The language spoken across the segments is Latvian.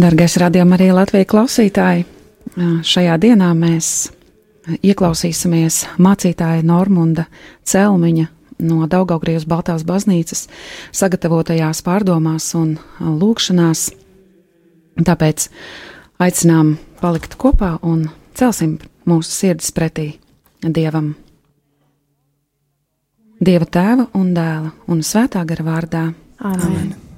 Dargais radījuma arī Latvijas klausītāji, šajā dienā mēs ieklausīsimies mācītāja Normunda Celmiņa no Daugaugrijas Baltās baznīcas sagatavotajās pārdomās un lūkšanās. Tāpēc aicinām palikt kopā un celsim mūsu sirdis pretī Dievam. Dieva tēva un dēla un svētā gara vārdā. Amen. Amen.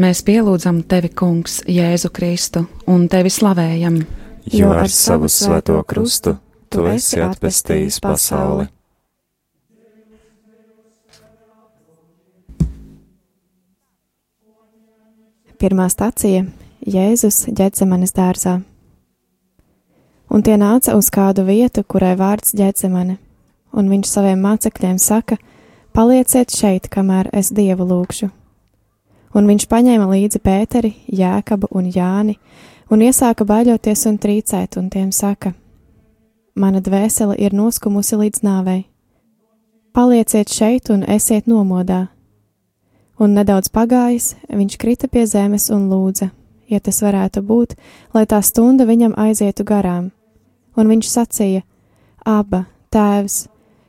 Mēs pielūdzam tevi, Kungs, Jēzu Kristu, un tevi slavējam. Jo ar savu svēto krustu tu esi atpestījis pasauli. Pirmā stācija - Jēzus ģēdzemanes dārzā. Un tie nāca uz kādu vietu, kurai vārds ģēdzemane, un viņš saviem mācekļiem saka: Palieciet šeit, kamēr es dievu lūgšu un viņš paņēma līdzi Pēteri, Jēkabu un Jāni, un iesāka baļoties un trīcēt, un tiem saka: Mana dvēsele ir noskumusi līdz nāvei. Palieciet šeit un esiet nomodā. Un nedaudz pagājis, viņš krita pie zemes un lūdza, ja tas varētu būt, lai tā stunda viņam aizietu garām. Un viņš sacīja: Aba, tēvs,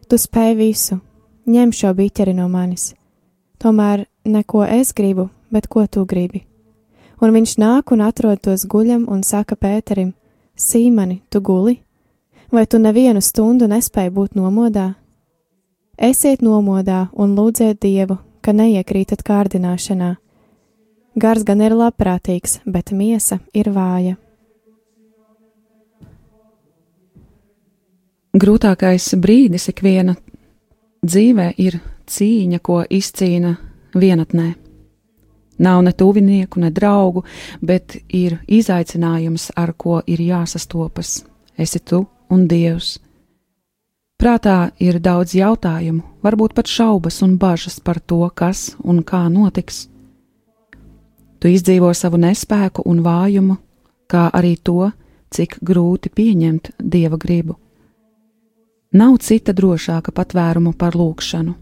tu spēj visu, ņem šo biķeri no manis. Tomēr neko es gribu, bet ko tu gribi. Un viņš nāk un atrod tos guļam un saka Pēterim: Sīmani, tu guli? Vai tu nevienu stundu nespēji būt nomodā? Esiet nomodā un lūdziet Dievu, ka neiekrītat kārdināšanā. Gars gan ir labprātīgs, bet miesa ir vāja. Grūtākais brīdis ikviena dzīvē ir cīņa, ko izcīna vienatnē. Nav ne tuvinieku, ne draugu, bet ir izaicinājums, ar ko ir jāsastopas. Esi tu un Dievs. Prātā ir daudz jautājumu, varbūt pat šaubas un bažas par to, kas un kā notiks. Tu izdzīvo savu nespēku un vājumu, kā arī to, cik grūti pieņemt dieva gribu. Nav cita drošāka patvērumu par lūgšanu.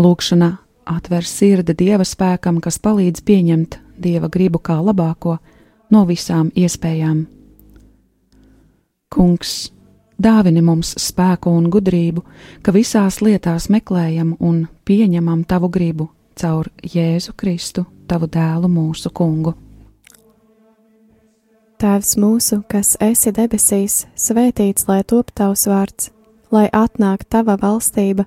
Lūgšana atver sirdi dieva spēkam, kas palīdz pieņemt dieva gribu kā labāko no visām iespējām. Kungs, dāvini mums spēku un gudrību, ka visās lietās meklējam un pieņemam tavu gribu caur Jēzu Kristu, tavu dēlu mūsu kungu. Tēvs mūsu, kas esi debesīs, svētīts lai top tavs vārds, lai atnāk tava valstība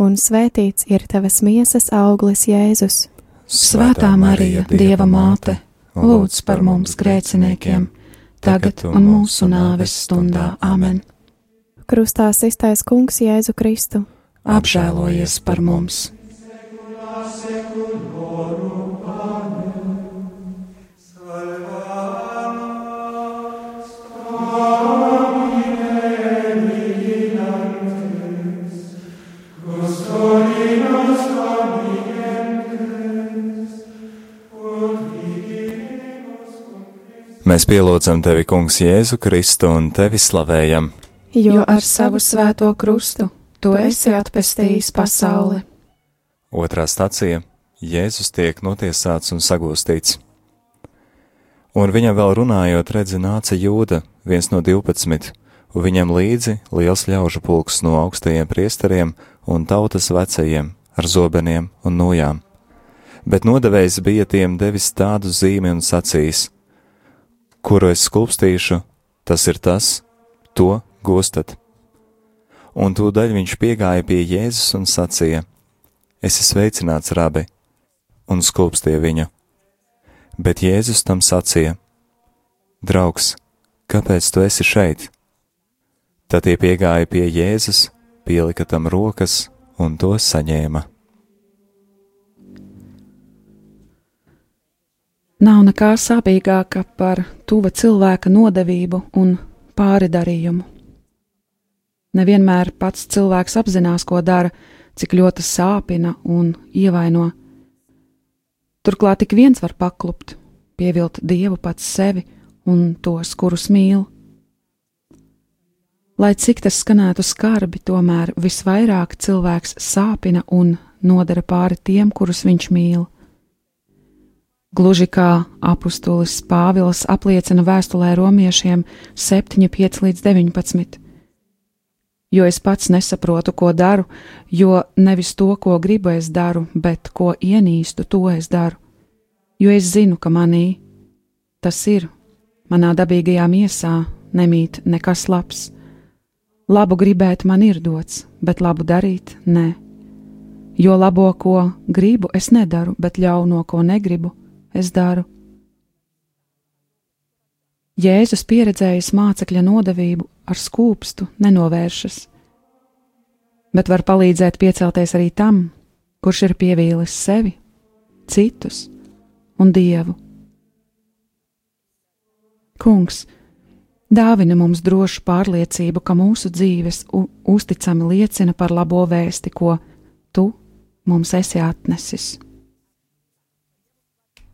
un svētīts ir tavas miesas auglis Jēzus. Svētā Marija, Dieva māte, lūdz par mums grēciniekiem, tagad un mūsu nāves stundā. Amen! Krustā iztais Kungs Jēzu Kristu, apžēlojies par mums! Mēs pielūdzam tevi, Kungs, Jēzu Kristu un tevi slavējam. Jo ar savu svēto krustu tu esi atpestījis pasauli. Otrā stacija - Jēzus tiek notiesāts un sagūstīts. Un viņam vēl runājot, redzi, nāca jūda, viens no divpadsmit, un viņam līdzi liels ļaužu pulks no augstajiem priesteriem un tautas vecajiem ar zobeniem un nojām. Bet nodevējs bija tiem devis tādu zīmi un sacījis: kuru es skulpstīšu, tas ir tas, to gūstat. Un tūdaļ viņš piegāja pie Jēzus un sacīja: Es esmu sveicināts, rabi, un skulpstīja viņu. Bet Jēzus tam sacīja: Draugs, kāpēc tu esi šeit? Tad tie piegāja pie Jēzus, pielika tam rokas un to saņēma. Nav nekā sāpīgāka par tuva cilvēka nodevību un pāridarījumu. Nevienmēr pats cilvēks apzinās, ko dara, cik ļoti sāpina un ievaino. Turklāt tik viens var paklupt, pievilt dievu pats sevi un tos, kurus mīl. Lai cik tas skanētu skarbi, tomēr visvairāk cilvēks sāpina un nodara pāri tiem, kurus viņš mīl. Gluži kā apustulis Pāvils apliecina vēstulē romiešiem 7, 5 līdz 19. Jo es pats nesaprotu, ko daru, jo nevis to, ko gribu, es daru, bet ko ienīstu, to es daru. Jo es zinu, ka manī tas ir, manā dabīgajā miesā nemīt nekas labs. Labu gribēt man ir dots, bet labu darīt nē. Jo labo, ko gribu, es nedaru, bet ļauno, ko negribu, es daru. Jēzus pieredzējis mācekļa nodevību ar skūpstu nenovēršas, bet var palīdzēt piecelties arī tam, kurš ir pievīlis sevi, citus un dievu. Kungs, dāvina mums drošu pārliecību, ka mūsu dzīves uzticami liecina par labo vēsti, ko tu mums esi atnesis.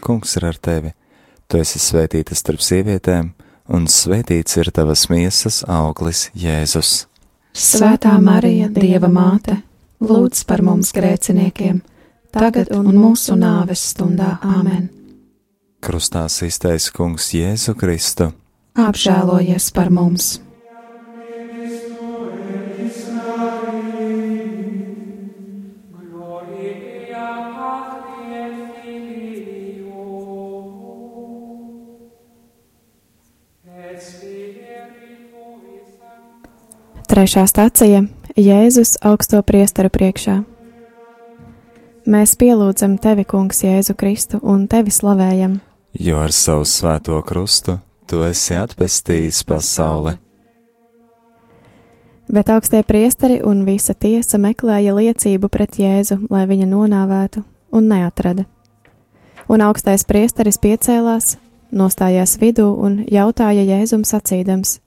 Kungs ir ar tevi. Tu esi svētīta starp sievietēm, un svētīts ir tavas miesas auglis, Jēzus. Svētā Marija, Dieva māte, lūdz par mums grēciniekiem, tagad un mūsu nāves stundā Āmen. Krustā iztaisa Kungs Jēzu Kristu. Apžēlojies par mums! Trešā stācija - Jēzus augsto priesteru priekšā. Mēs pielūdzam tevi, Kungs, Jēzu Kristu, un tevi slavējam. Jo ar savu svēto krustu tu esi atpestījis pasauli. Bet augstie priesteri un visa tiesa meklēja liecību pret Jēzu, lai viņa nonāvētu, un neatrada. Un augstais priesteris piecēlās, nostājās vidū un jautāja Jēzum sacīdams: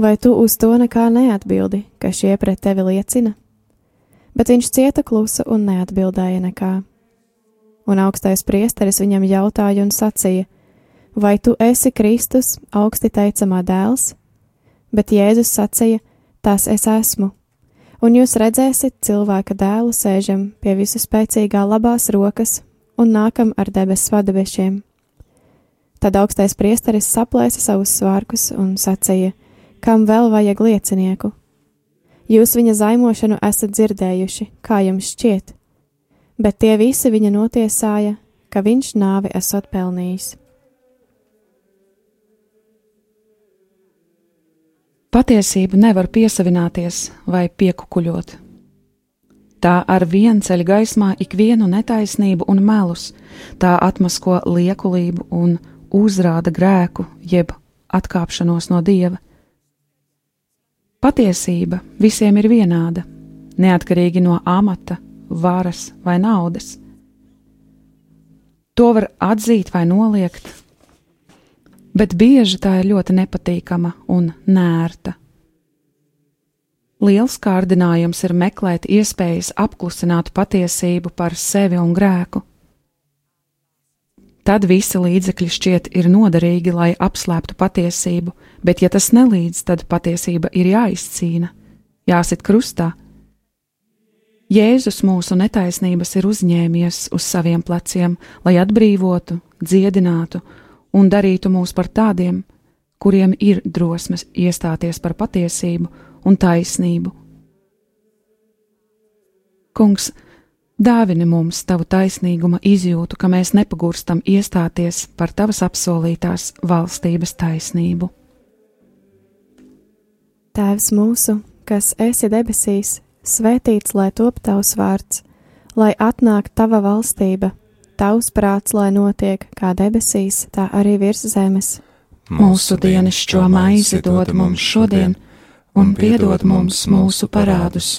vai tu uz to nekā neatbildi, ka šie pret tevi liecina? Bet viņš cieta klusa un neatbildēja nekā. Un augstais priesteris viņam jautāja un sacīja: Vai tu esi Kristus, augsti teicamā dēls? Bet Jēzus sacīja: Tas es esmu. Un jūs redzēsiet cilvēka dēlu sēžam pie visu spēcīgā labās rokas un nākam ar debesu vadabešiem. Tad augstais priesteris saplēsa savus svārkus un sacīja: kam vēl vajag liecinieku? Jūs viņa zaimošanu esat dzirdējuši, kā jums šķiet, bet tie visi viņa notiesāja, ka viņš nāvi esot pelnījis. Patiesību nevar piesavināties vai piekukuļot. Tā ar vienu ceļu gaismā ikvienu netaisnību un melus, tā atmasko liekulību un uzrāda grēku, jeb atkāpšanos no dieva. Patiesība visiem ir vienāda, neatkarīgi no amata, varas vai naudas. To var atzīt vai noliegt, bet bieži tā ir ļoti nepatīkama un nērta. Liels kārdinājums ir meklēt iespējas apklusināt patiesību par sevi un grēku. Tad visi līdzekļi šķiet ir noderīgi, lai apslēptu patiesību, bet ja tas nelīdz, tad patiesība ir jāizcīna, jāsit krustā. Jēzus mūsu netaisnības ir uzņēmies uz saviem pleciem, lai atbrīvotu, dziedinātu un darītu mūs par tādiem, kuriem ir drosmes iestāties par patiesību un taisnību. Kungs, Dāvini mums tavu taisnīguma izjūtu, ka mēs nepagurstam iestāties par tavas apsolītās valstības taisnību. Tēvs mūsu, kas esi debesīs, svētīts lai top tavs vārds, lai atnāk tava valstība, tavs prāts, lai notiek kā debesīs, tā arī virs zemes. Mūsu dienascho maizi dod mums šodien, un piedod mums mūsu parādus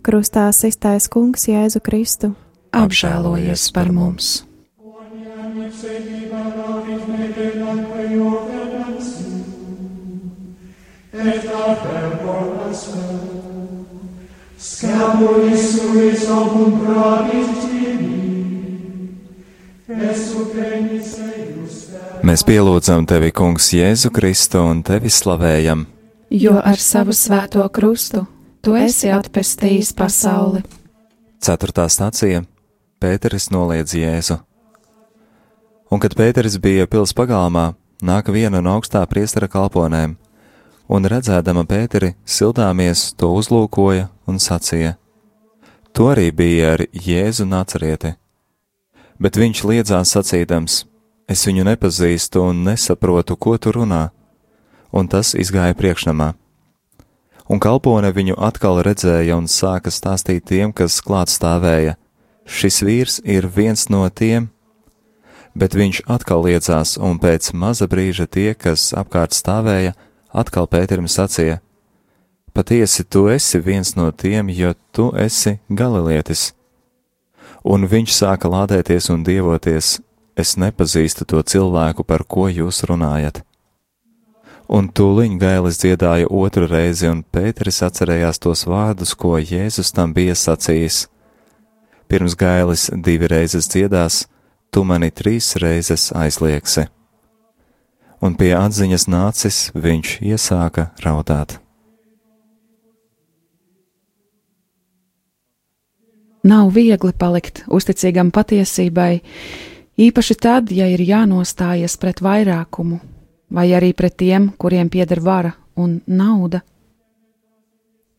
Krustā iztais Kungs Jēzu Kristu, apžēlojies par mums! Scapoli suis opum probis tibi, Mēs pielūdzam tevi, Kungs, Jēzu Kristu un tevi slavējam, jo ar savu svēto krustu Tu esi atpestījis pasauli. Ceturtā stācija - Pēteris noliedz Jēzu. Un kad Pēteris bija pils pagalmā, nāka viena no augstā priestera kalponēm, un redzēdama Pēteri, sildāmies to uzlūkoja un sacīja: To arī bija ar Jēzu nacarieti. Bet viņš liedzās sacīdams: Es viņu nepazīstu un nesaprotu, ko tu runā, un tas izgāja priekšnamā un kalpone viņu atkal redzēja un sāka stāstīt tiem, kas klāt stāvēja. Šis vīrs ir viens no tiem, bet viņš atkal liecās, un pēc maza brīža tie, kas apkārt stāvēja, atkal Pēterim sacīja: Patiesi, tu esi viens no tiem, jo tu esi galilietis. Un viņš sāka lādēties un dievoties: Es nepazīstu to cilvēku, par ko jūs runājat un tūliņ gailis dziedāja otru reizi, un Pēteris atcerējās tos vārdus, ko Jēzus tam bija sacījis. Pirms gailis divi reizes dziedās, tu mani trīs reizes aizliegsi. Un pie atziņas nācis, viņš iesāka raudāt. Nav viegli palikt uzticīgam patiesībai, īpaši tad, ja ir jānostājas pret vairākumu, vai arī pret tiem, kuriem pieder vara un nauda.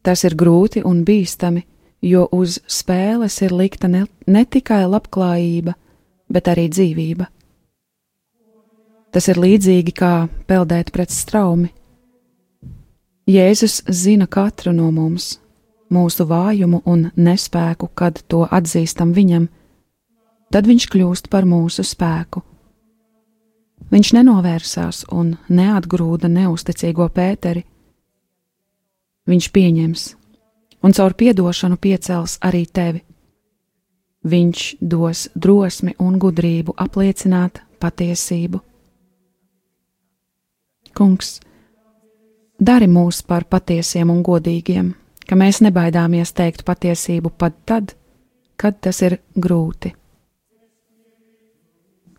Tas ir grūti un bīstami, jo uz spēles ir likta ne, ne tikai labklājība, bet arī dzīvība. Tas ir līdzīgi kā peldēt pret straumi. Jēzus zina katru no mums, mūsu vājumu un nespēku, kad to atzīstam viņam, tad viņš kļūst par mūsu spēku Viņš nenovērsās un neatgrūda neusticīgo Pēteri. Viņš pieņems un caur piedošanu piecels arī tevi. Viņš dos drosmi un gudrību apliecināt patiesību. Kungs, dari mūs par patiesiem un godīgiem, ka mēs nebaidāmies teikt patiesību pat tad, kad tas ir grūti.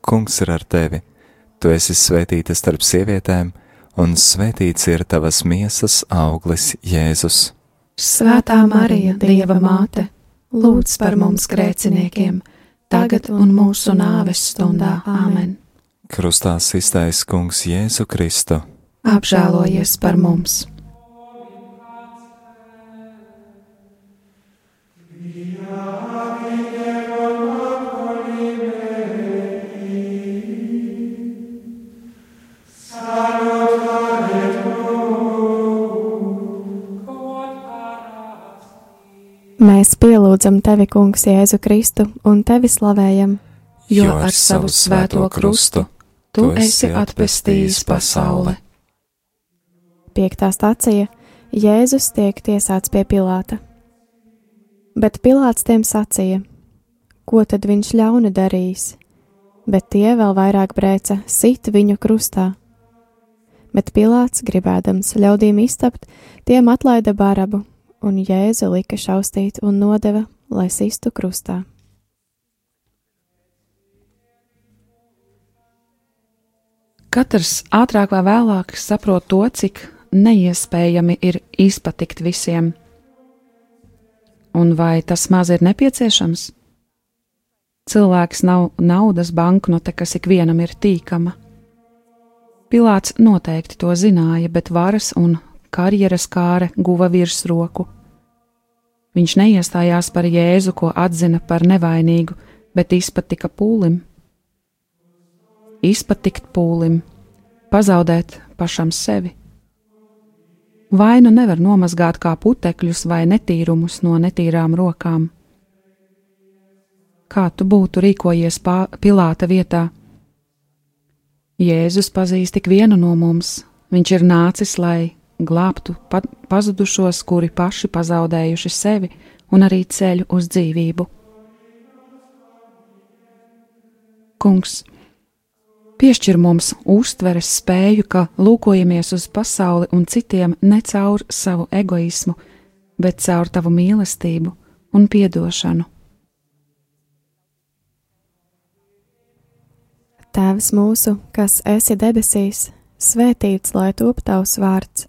Kungs ir ar tevi. Tu esi svētīta starp sievietēm, un svētīts ir tavas miesas auglis, Jēzus. Svētā Marija, Dieva māte, lūdz par mums grēciniekiem, tagad un mūsu nāves stundā Āmen. Krustā iztaisa Kungs Jēzu Kristu. Apžēlojies par mums! Mēs pielūdzam tevi, Kungs, Jēzu Kristu un tevi slavējam. jo ar savu svēto krustu tu esi atpestījis pasauli. Piektā stācija Jēzus tiek tiesāts pie Pilāta. Bet Pilāts tiem sacīja: Ko tad viņš ļaunu darījis? Bet tie vēl vairāk brēca, sit viņu krustā. Bet Pilāts, gribēdams ļaudīm iztapt, tiem atlaida barabu, un Jēzu lika šaustīt un nodeva, lai sistu krustā. Katrs ātrāk vai vēlāk saprot to, cik neiespējami ir izpatikt visiem. Un vai tas maz ir nepieciešams? Cilvēks nav naudas banknote, kas ikvienam ir tīkama. Pilāts noteikti to zināja, bet varas un karjeras kāre guva virsroku. Viņš neiestājās par Jēzu, ko atzina par nevainīgu, bet izpatika pūlim izpatikt pūlim, pazaudēt pašam sevi. Vainu nevar nomazgāt kā putekļus vai netīrumus no netīrām rokām. Kā tu būtu rīkojies Pilāta vietā? Jēzus pazīst tik vienu no mums. Viņš ir nācis, lai glābtu pa pazudušos, kuri paši pazaudējuši sevi un arī ceļu uz dzīvību. Kungs, Piešķir mums uztveres spēju, ka lūkojamies uz pasauli un citiem ne caur savu egoismu, bet caur tavu mīlestību un piedošanu. Tēvs mūsu, kas esi debesīs, svētīts lai top tavs vārds,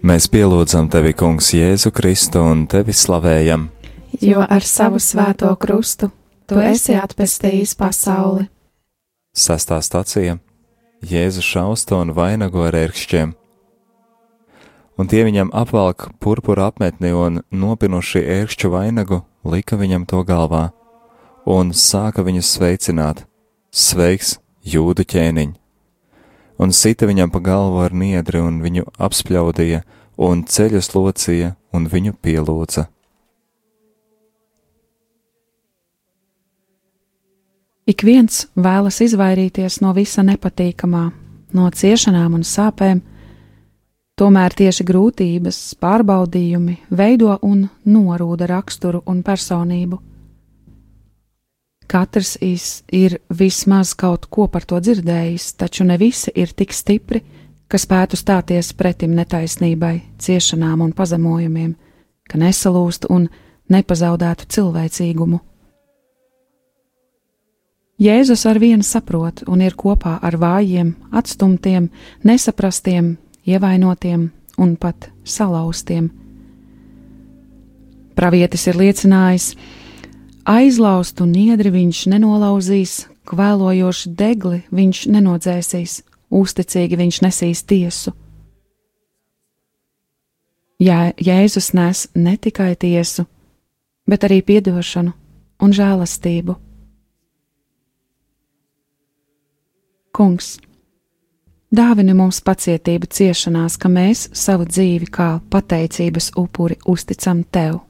Mēs pielūdzam tevi, Kungs, Jēzu Kristu un tevi slavējam, jo ar savu svēto krustu tu esi atpestījis pasauli. Sastā stacija Jēzu šausta un vainago ar ērkšķiem. Un tie viņam apvalk purpura apmetni un nopinuši ērkšķu vainagu lika viņam to galvā un sāka viņu sveicināt: Sveiks, jūdu ķēniņ! Un sita viņam pa galvu ar niedri un viņu apspļaudīja un ceļus locīja un viņu pielūdza. Ik viens vēlas izvairīties no visa nepatīkamā, no ciešanām un sāpēm, tomēr tieši grūtības, pārbaudījumi veido un norūda raksturu un personību. Katrs ir vismaz kaut ko par to dzirdējis, taču ne visi ir tik stipri, ka spētu stāties pretim netaisnībai, ciešanām un pazemojumiem, ka nesalūstu un nepazaudētu cilvēcīgumu. Jēzus ar vienu saprot un ir kopā ar vājiem, atstumtiem, nesaprastiem, ievainotiem un pat salauztiem. Pravietis ir liecinājis, aizlaustu niedri viņš nenolauzīs, kvēlojošu degli viņš nenodzēsīs, uzticīgi viņš nesīs tiesu. Jā, Jēzus nes ne tikai tiesu, bet arī piedošanu un žēlastību. Kungs, dāvini mums pacietību ciešanās, ka mēs savu dzīvi kā pateicības upuri uzticam Tev.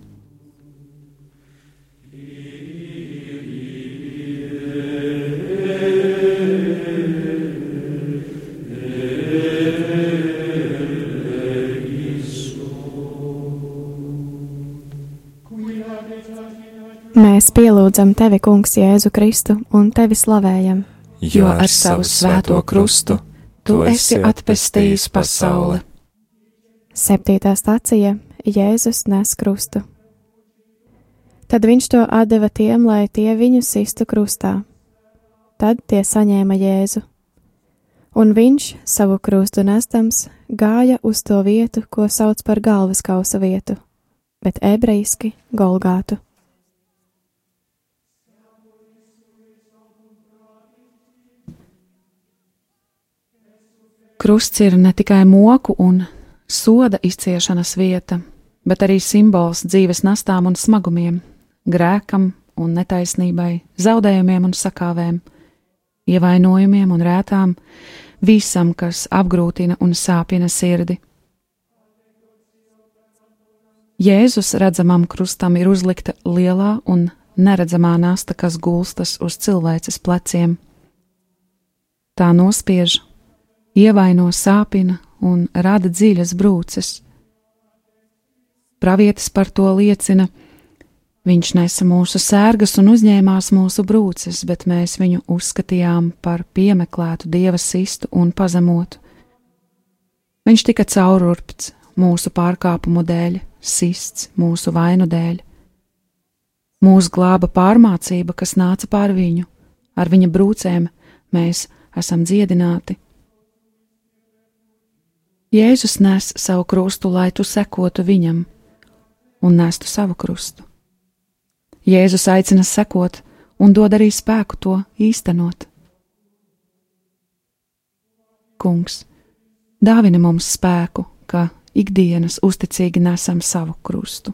Mēs pielūdzam tevi, Kungs, Jēzu Kristu un tevi slavējam, jo ar savu svēto krustu tu esi atpestījis pasauli. Septītā stācija Jēzus nes krustu. Tad viņš to deva tiem, lai tie viņu sistu krustā. Tad tie saņēma Jēzu. Un viņš, savu krustu nestams, gāja uz to vietu, ko sauc par galvas kausa vietu, bet ebrejiski Golgātu. Krusts ir ne tikai moku un soda izciešanas vieta, bet arī simbols dzīves nastām un smagumiem, grēkam un netaisnībai, zaudējumiem un sakāvēm, ievainojumiem un rētām, visam, kas apgrūtina un sāpina sirdi. Jēzus redzamam krustam ir uzlikta lielā un neredzamā nasta, kas gulstas uz cilvēces pleciem. Tā nospiež ievaino, sāpina un rada dziļas brūces. Pravietis par to liecina, viņš nesa mūsu sērgas un uzņēmās mūsu brūces, bet mēs viņu uzskatījām par piemeklētu dieva sistu un pazemotu. Viņš tika caururpts mūsu pārkāpumu dēļ, sists mūsu vainu dēļ. Mūsu glāba pārmācība, kas nāca pār viņu, ar viņa brūcēm mēs esam dziedināti. Jēzus nes savu krustu, lai tu sekotu viņam un nestu savu krustu. Jēzus aicina sekot un dod arī spēku to īstenot. Kungs, dāvini mums spēku, ka ikdienas uzticīgi nesam savu krustu.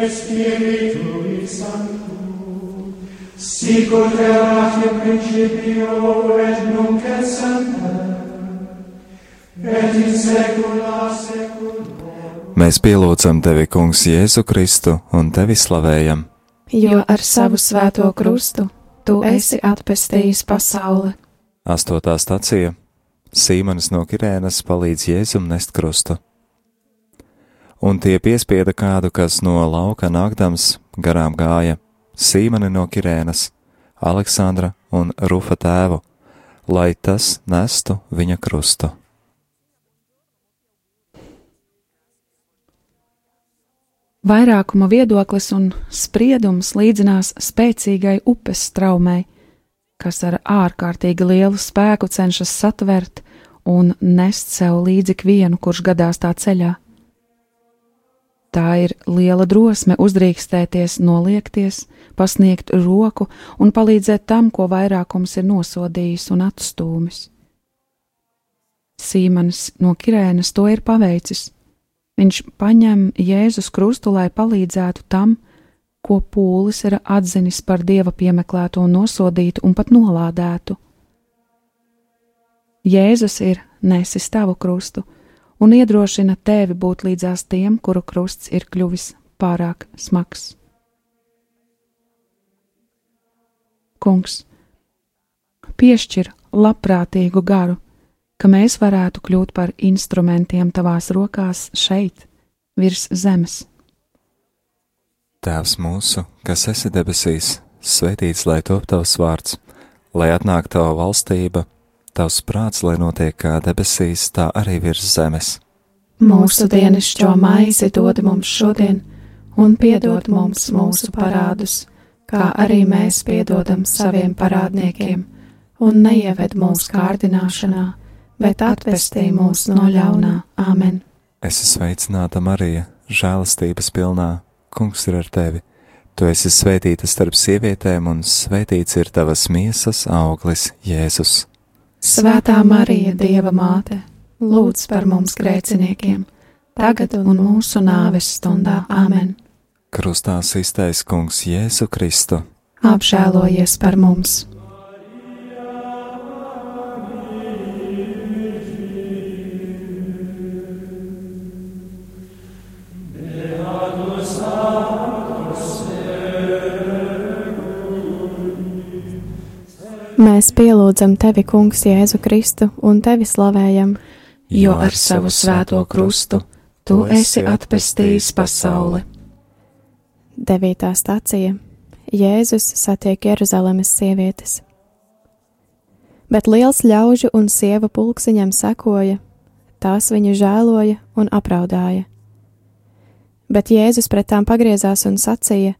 et Spiritui Sancto sicut erat in principio et nunc et semper et in saecula saeculorum Mēs pielūdzam tevi, Kungs, Jēzu Kristu un tevi slavējam. Jo ar savu svēto krustu tu esi atpestījis pasauli. Astotā stacija Sīmanis no Kirēnas palīdz Jēzum nest krustu. Un tie piespieda kādu, kas no lauka nākdams garām gāja, Sīmani no Kirēnas, Aleksandra un Rufa tēvu, lai tas nestu viņa krustu. Vairākuma viedoklis un spriedums līdzinās spēcīgai upes straumei, kas ar ārkārtīgi lielu spēku cenšas satvert un nest sev līdzi ikvienu, kurš gadās tā ceļā. Tā ir liela drosme uzdrīkstēties, noliekties, pasniegt roku un palīdzēt tam, ko vairākums ir nosodījis un atstūmis. Sīmanis no Kirēnas to ir paveicis. Viņš paņem Jēzus krustu, lai palīdzētu tam, ko pūlis ir atzinis par dieva piemeklēto un nosodītu un pat nolādētu. Jēzus ir nesis tavu krustu un iedrošina tevi būt līdzās tiem, kuru krusts ir kļuvis pārāk smags. Kungs, piešķir labprātīgu garu, ka mēs varētu kļūt par instrumentiem tavās rokās šeit, virs zemes. Tēvs mūsu, kas esi debesīs, svētīts lai top tavs vārds, lai atnāk tava valstība, tavs prāts, lai notiek kā debesīs, tā arī virs zemes. Mūsu dienascho maizi dod mums šodien, un piedod mums mūsu parādus, kā arī mēs piedodam saviem parādniekiem, un neieved mūsu kārdināšanā bet atvestī mūs no ļaunā. Āmen! Es esmu sveicināta Marija, žēlastības pilnā, Kungs ir ar tevi! Tu esi svētīta starp sievietēm, un svētīts ir tavas miesas auglis, Jēzus. Svētā Marija, Dieva māte, lūdz par mums grēciniekiem, tagad un mūsu nāves stundā. Āmen! Krustā iztaisa Kungs Jēzu Kristu. Apžēlojies par mums! Mēs pielūdzam tevi, Kungs, Jēzu Kristu un tevi slavējam, jo ar savu svēto krustu tu esi atpestījis pasauli. Devītā stācija Jēzus satiek Jeruzalemes sievietes. Bet liels ļaužu un sieva pulks viņam sekoja, tās viņu žēloja un apraudāja. Bet Jēzus pret tām pagriezās un sacīja: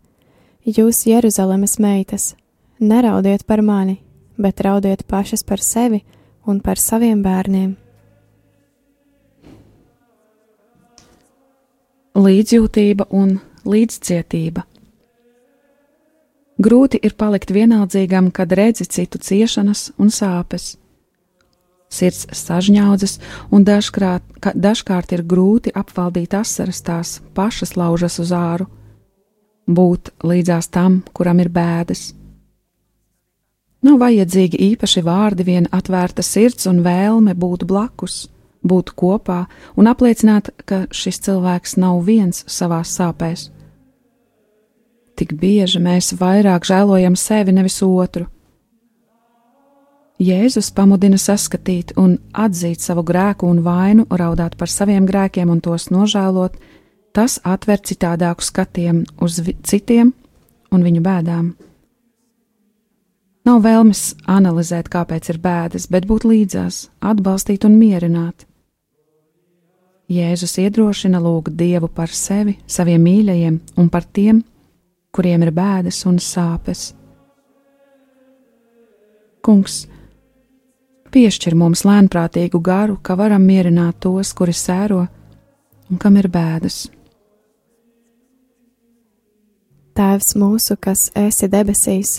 Jūs, Jeruzalemes meitas, neraudiet par mani, bet raudiet pašas par sevi un par saviem bērniem. Līdzjūtība un līdzcietība. Grūti ir palikt vienaldzīgam, kad redzi citu ciešanas un sāpes. Sirds sažņaudzas, un dažkārt, dažkārt ir grūti apvaldīt asaras tās pašas laužas uz āru, būt līdzās tam, kuram ir bēdas. Nav vajadzīgi īpaši vārdi, vien atvērta sirds un vēlme būt blakus, būt kopā un apliecināt, ka šis cilvēks nav viens savā sāpēs. Tik bieži mēs vairāk žēlojam sevi, nevis otru. Jēzus pamudina saskatīt un atzīt savu grēku un vainu, raudāt par saviem grēkiem un tos nožēlot, tas atver citādāku skatiem uz citiem un viņu bēdām. Nav vēlmes analizēt, kāpēc ir bēdas, bet būt līdzās, atbalstīt un mierināt. Jēzus iedrošina lūgt Dievu par sevi, saviem mīļajiem un par tiem, kuriem ir bēdas un sāpes. Kungs, piešķir mums lēnprātīgu garu, ka varam mierināt tos, kuri sēro un kam ir bēdas. Tēvs mūsu, kas esi debesīs,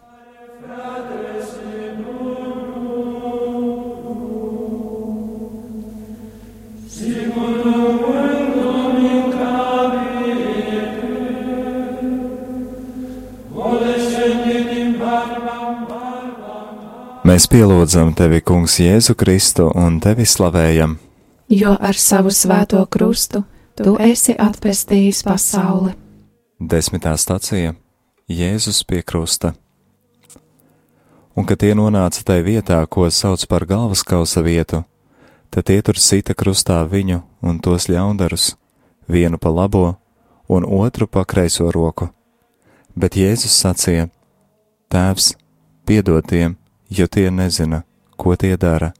Mēs pielūdzam tevi, Kungs, Jēzu Kristu un tevi slavējam, Jo ar savu svēto krustu tu esi atpestījis pasauli. Desmitā stacija Jēzus pie krusta. Un, kad tie nonāca tai vietā, ko sauc par galvaskausa vietu, tad tie tur sita krustā viņu un tos ļaundarus, vienu pa labo un otru pa kreiso roku. Bet Jēzus sacīja: Tēvs, piedod tiem, jo tie nezina, ko tie dara.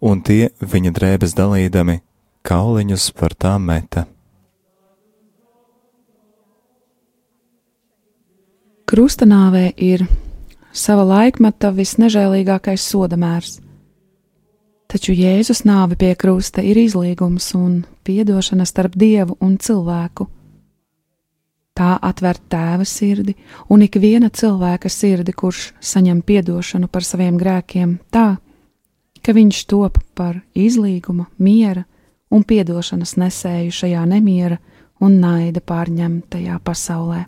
Un tie viņa drēbes dalīdami kauliņus par tām meta. Krustanāvē ir sava laikmeta visnežēlīgākais sodamērs. Taču Jēzus nāve pie krusta ir izlīgums un piedošana starp dievu un cilvēku. Tā atver tēva sirdi un ikviena cilvēka sirdi, kurš saņem piedošanu par saviem grēkiem, tā, ka viņš top par izlīguma, miera un piedošanas nesēju šajā nemiera un naida pārņemtajā pasaulē.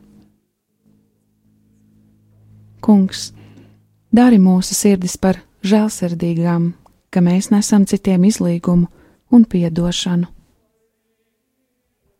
Kungs, dari mūsu sirdis par žēlsirdīgām, ka mēs nesam citiem izlīgumu un piedošanu.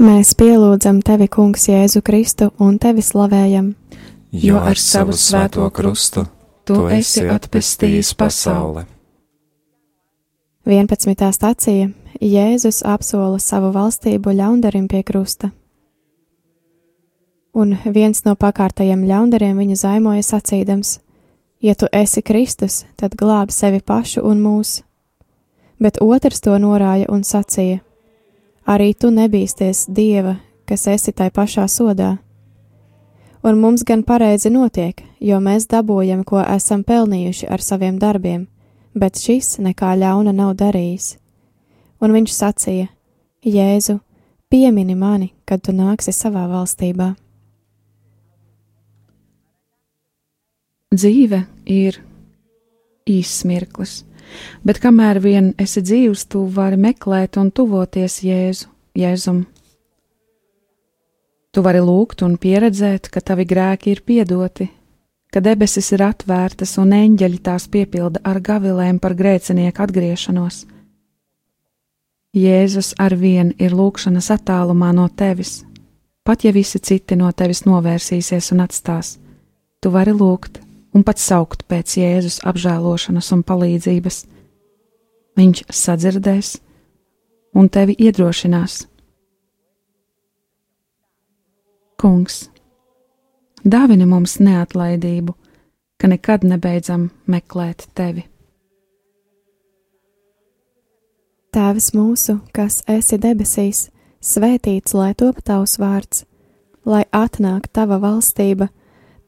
Mēs pielūdzam tevi, Kungs, Jēzu Kristu un tevi slavējam, Jo ar savu svēto krustu tu esi atpestījis pasauli. 11. stācija Jēzus apsola savu valstību ļaundarim pie krusta. Un viens no pakārtajiem ļaundariem viņu zaimoja sacīdams: Ja tu esi Kristus, tad glāb sevi pašu un mūs. Bet otrs to norāja un sacīja: Arī tu nebīsties Dieva, kas esi tai pašā sodā. Un mums gan pareizi notiek, jo mēs dabūjam, ko esam pelnījuši ar saviem darbiem, bet šis nekā ļauna nav darījis. Un viņš sacīja: Jēzu, piemini mani, kad tu nāksi savā valstībā. Dzīve ir īsts mirklis, bet kamēr vien esi dzīvs, tu vari meklēt un tuvoties Jēzu, Jēzum. Tu vari lūgt un pieredzēt, ka tavi grēki ir piedoti, ka debesis ir atvērtas un eņģeļi tās piepilda ar gavilēm par grēcinieku atgriešanos. Jēzus ar vienu ir lūkšanas attālumā no tevis, pat ja visi citi no tevis novērsīsies un atstās, tu vari lūgt un pat saukt pēc Jēzus apžēlošanas un palīdzības. Viņš sadzirdēs un tevi iedrošinās. Kungs, dāvini mums neatlaidību, ka nekad nebeidzam meklēt tevi. Tēvs mūsu, kas esi debesīs, svētīts lai top tavs vārds, lai atnāk tava valstība,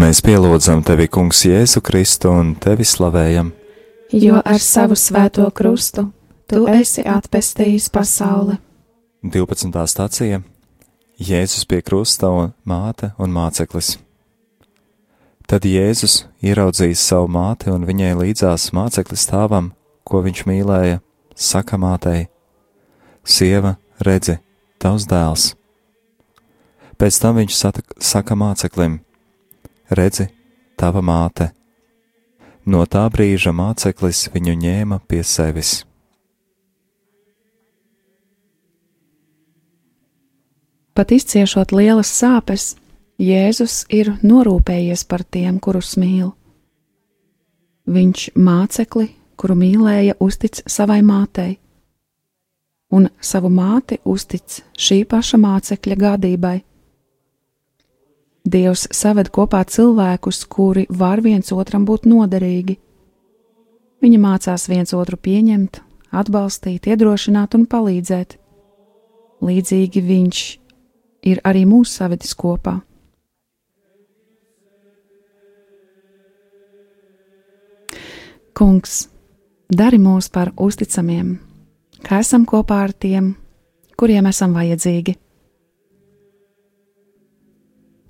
Mēs pielūdzam tevi, Kungs, Jēzu Kristu un tevi slavējam, jo ar savu svēto krustu tu esi atpestījis pasauli. 12. stācija Jēzus pie krusta un māte un māceklis. Tad Jēzus ieraudzījis savu māti un viņai līdzās māceklis tēvam, ko viņš mīlēja, saka mātei: Sieva, redzi, tavs dēls! Pēc tam viņš saka māceklim: Redzi, tava māte! No tā brīža māceklis viņu ņēma pie sevis. Pat izciešot lielas sāpes, Jēzus ir norūpējies par tiem, kurus mīl. Viņš mācekli, kuru mīlēja, uztic savai mātei, un savu māti uztic šī paša mācekļa gādībai. Dievs saved kopā cilvēkus, kuri var viens otram būt noderīgi. Viņi mācās viens otru pieņemt, atbalstīt, iedrošināt un palīdzēt. Līdzīgi viņš ir arī mūsu savedis kopā. Kungs, dari mūs par uzticamiem, ka esam kopā ar tiem, kuriem esam vajadzīgi.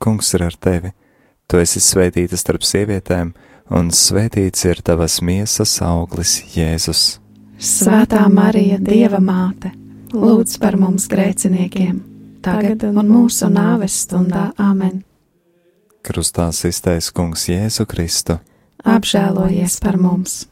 Kungs ir ar tevi. Tu esi svētīta starp sievietēm, un svētīts ir tavas miesas auglis, Jēzus. Svētā Marija, Dieva māte, lūdz par mums grēciniekiem, tagad un mūsu nāves stundā Āmen. Krustā iztaisa Kungs Jēzu Kristu. Apžēlojies par mums!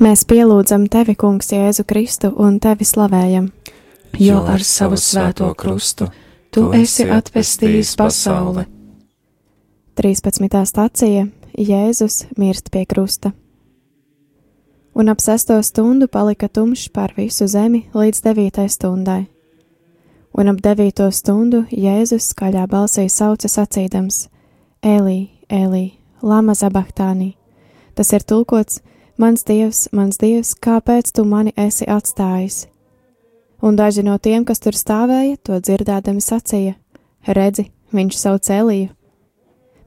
Mēs pielūdzam tevi, Kungs, Jēzu Kristu un tevi slavējam. Jo ar savu svēto krustu tu esi atpestījis pasauli. 13. stācija Jēzus mirst pie krusta. Un ap sesto stundu palika tumšs pār visu zemi līdz devītai stundai. Un ap devīto stundu Jēzus skaļā balsī sauca sacīdams: Elī, Elī, Lama Zabahtānī. Tas ir tulkots: Mans dievs, mans dievs, kāpēc tu mani esi atstājis? Un daži no tiem, kas tur stāvēja, to dzirdēdami sacīja: Redzi, viņš sauc Eliju.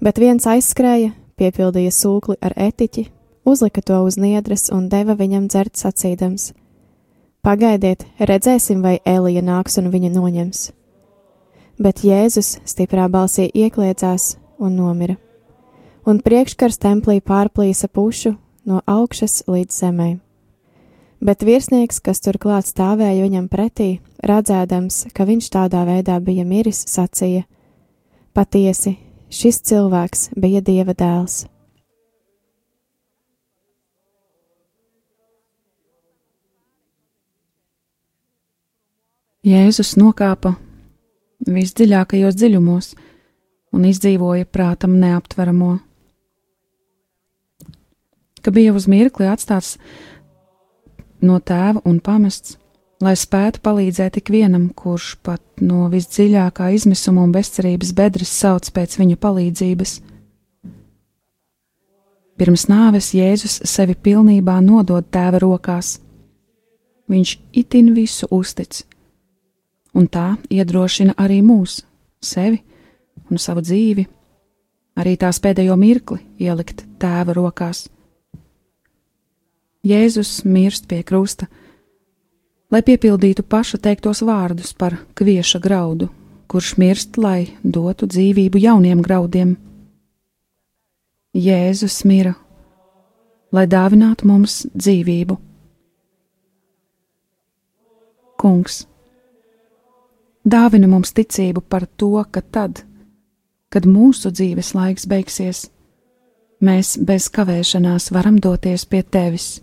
Bet viens aizskrēja, piepildīja sūkli ar etiķi, uzlika to uz niedres un deva viņam dzert sacīdams: Pagaidiet, redzēsim, vai Elija nāks un viņa noņems. Bet Jēzus stiprā balsī iekliedzās un nomira. Un priekškars templī pārplīsa pušu no augšas līdz zemē. Bet virsnieks, kas turklāt stāvēja viņam pretī, redzēdams, ka viņš tādā veidā bija miris, sacīja: Patiesi, šis cilvēks bija dieva dēls. Jēzus nokāpa visdziļākajos dziļumos un izdzīvoja prātam neaptveramo ka bija uz mirkli atstāts no tēva un pamests, lai spētu palīdzēt ikvienam, kurš pat no visdziļākā izmisuma un bezcerības bedres sauc pēc viņa palīdzības. Pirms nāves Jēzus sevi pilnībā nodod tēva rokās. Viņš itin visu uztic, un tā iedrošina arī mūs, sevi un savu dzīvi, arī tās pēdējo mirkli ielikt tēva rokās. Jēzus mirst pie krusta, lai piepildītu paša teiktos vārdus par kvieša graudu, kurš mirst, lai dotu dzīvību jauniem graudiem. Jēzus mira, lai dāvinātu mums dzīvību. Kungs, dāvina mums ticību par to, ka tad, kad mūsu dzīves laiks beigsies, mēs bez kavēšanās varam doties pie tevis.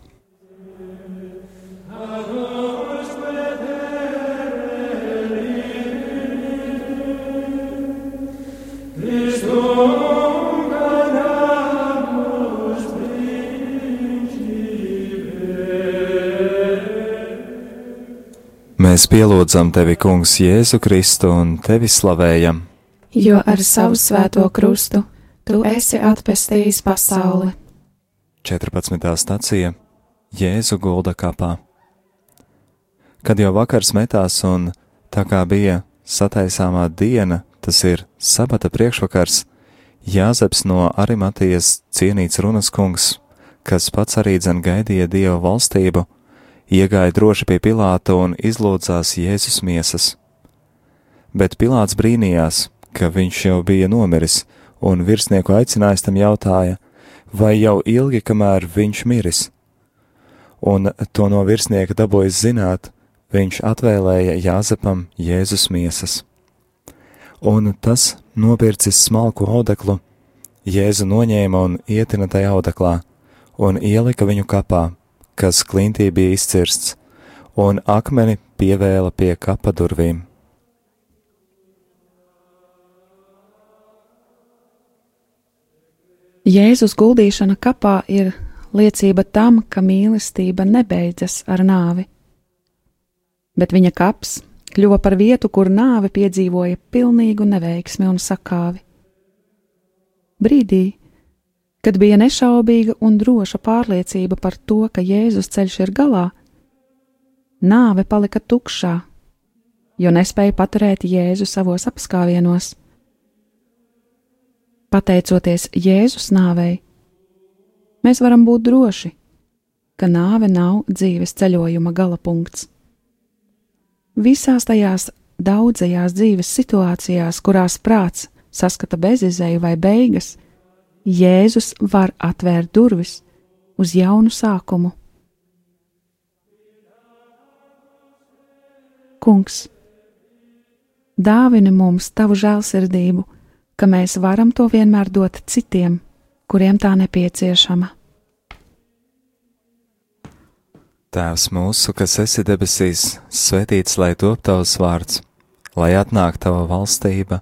Mēs pielūdzam tevi, Kungs, Jēzu Kristu un tevi slavējam. Jo ar savu svēto krustu tu esi atpestījis pasauli. 14. stacija Jēzu gulda kapā. Kad jau vakars metās un tā kā bija sataisāmā diena, tas ir sabata priekšvakars, Jāzeps no Arimatijas cienīts runas kungs, kas pats arī dzen gaidīja Dieva valstību, iegāja droši pie Pilāta un izlūdzās Jēzus miesas. Bet Pilāts brīnījās, ka viņš jau bija nomiris, un virsnieku aicinājis tam jautāja, vai jau ilgi, kamēr viņš miris. Un to no virsnieka dabūjis zināt, viņš atvēlēja Jāzepam Jēzus miesas. Un tas nopircis smalku audeklu, Jēzu noņēma un ietina tajā audeklā, un ielika viņu kapā, kas klintī bija izcirsts, un akmeni pievēla pie kapa durvīm. Jēzus guldīšana kapā ir liecība tam, ka mīlestība nebeidzas ar nāvi, bet viņa kaps kļuva par vietu, kur nāve piedzīvoja pilnīgu neveiksmi un sakāvi. Brīdī, kad bija nešaubīga un droša pārliecība par to, ka Jēzus ceļš ir galā, nāve palika tukšā, jo nespēja paturēt Jēzu savos apskāvienos. Pateicoties Jēzus nāvei, mēs varam būt droši, ka nāve nav dzīves ceļojuma gala punkts. Visās tajās daudzajās dzīves situācijās, kurās prāts saskata bezizēju vai beigas, Jēzus var atvērt durvis uz jaunu sākumu. Kungs, dāvini mums tavu žēlsirdību, ka mēs varam to vienmēr dot citiem, kuriem tā nepieciešama. Tēvs mūsu, kas esi debesīs, svētīts lai top tavs vārds, lai atnāk tava valstība,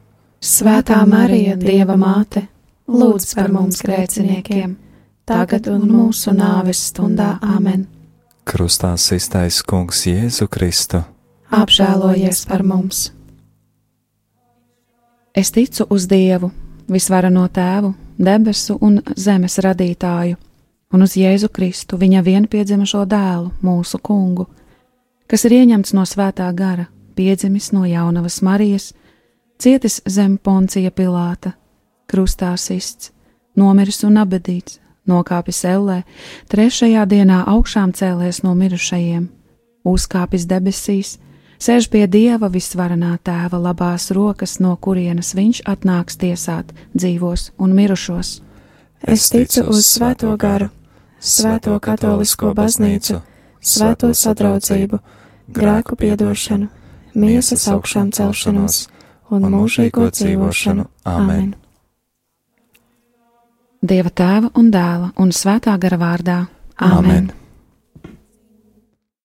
Svētā Marija, Dieva māte, lūdz par mums grēciniekiem, tagad un mūsu nāves stundā Āmen. Krustā iztaisa Kungs Jēzu Kristu. Apžēlojies par mums! Es ticu uz Dievu, visvarano tēvu, debesu un zemes radītāju un uz Jēzu Kristu, viņa vienpiedzimušo dēlu, mūsu kungu, kas ir ieņemts no svētā gara, piedzimis no jaunavas Marijas, cietis zem poncija pilāta, krustā sists, nomiris un abedīts, nokāpis ellē, trešajā dienā augšām cēlies no mirušajiem, uzkāpis debesīs, sēž pie dieva visvarenā tēva labās rokas, no kurienes viņš atnāks tiesāt dzīvos un mirušos. Es ticu uz Svēto garu, Svēto katolisko baznīcu, Svēto sadraudzību, grēku piedošanu, miesas augšām celšanos un mūžīgo dzīvošanu. Āmen! Dieva tēva un dēla un svētā gara vārdā. Āmen! Amen.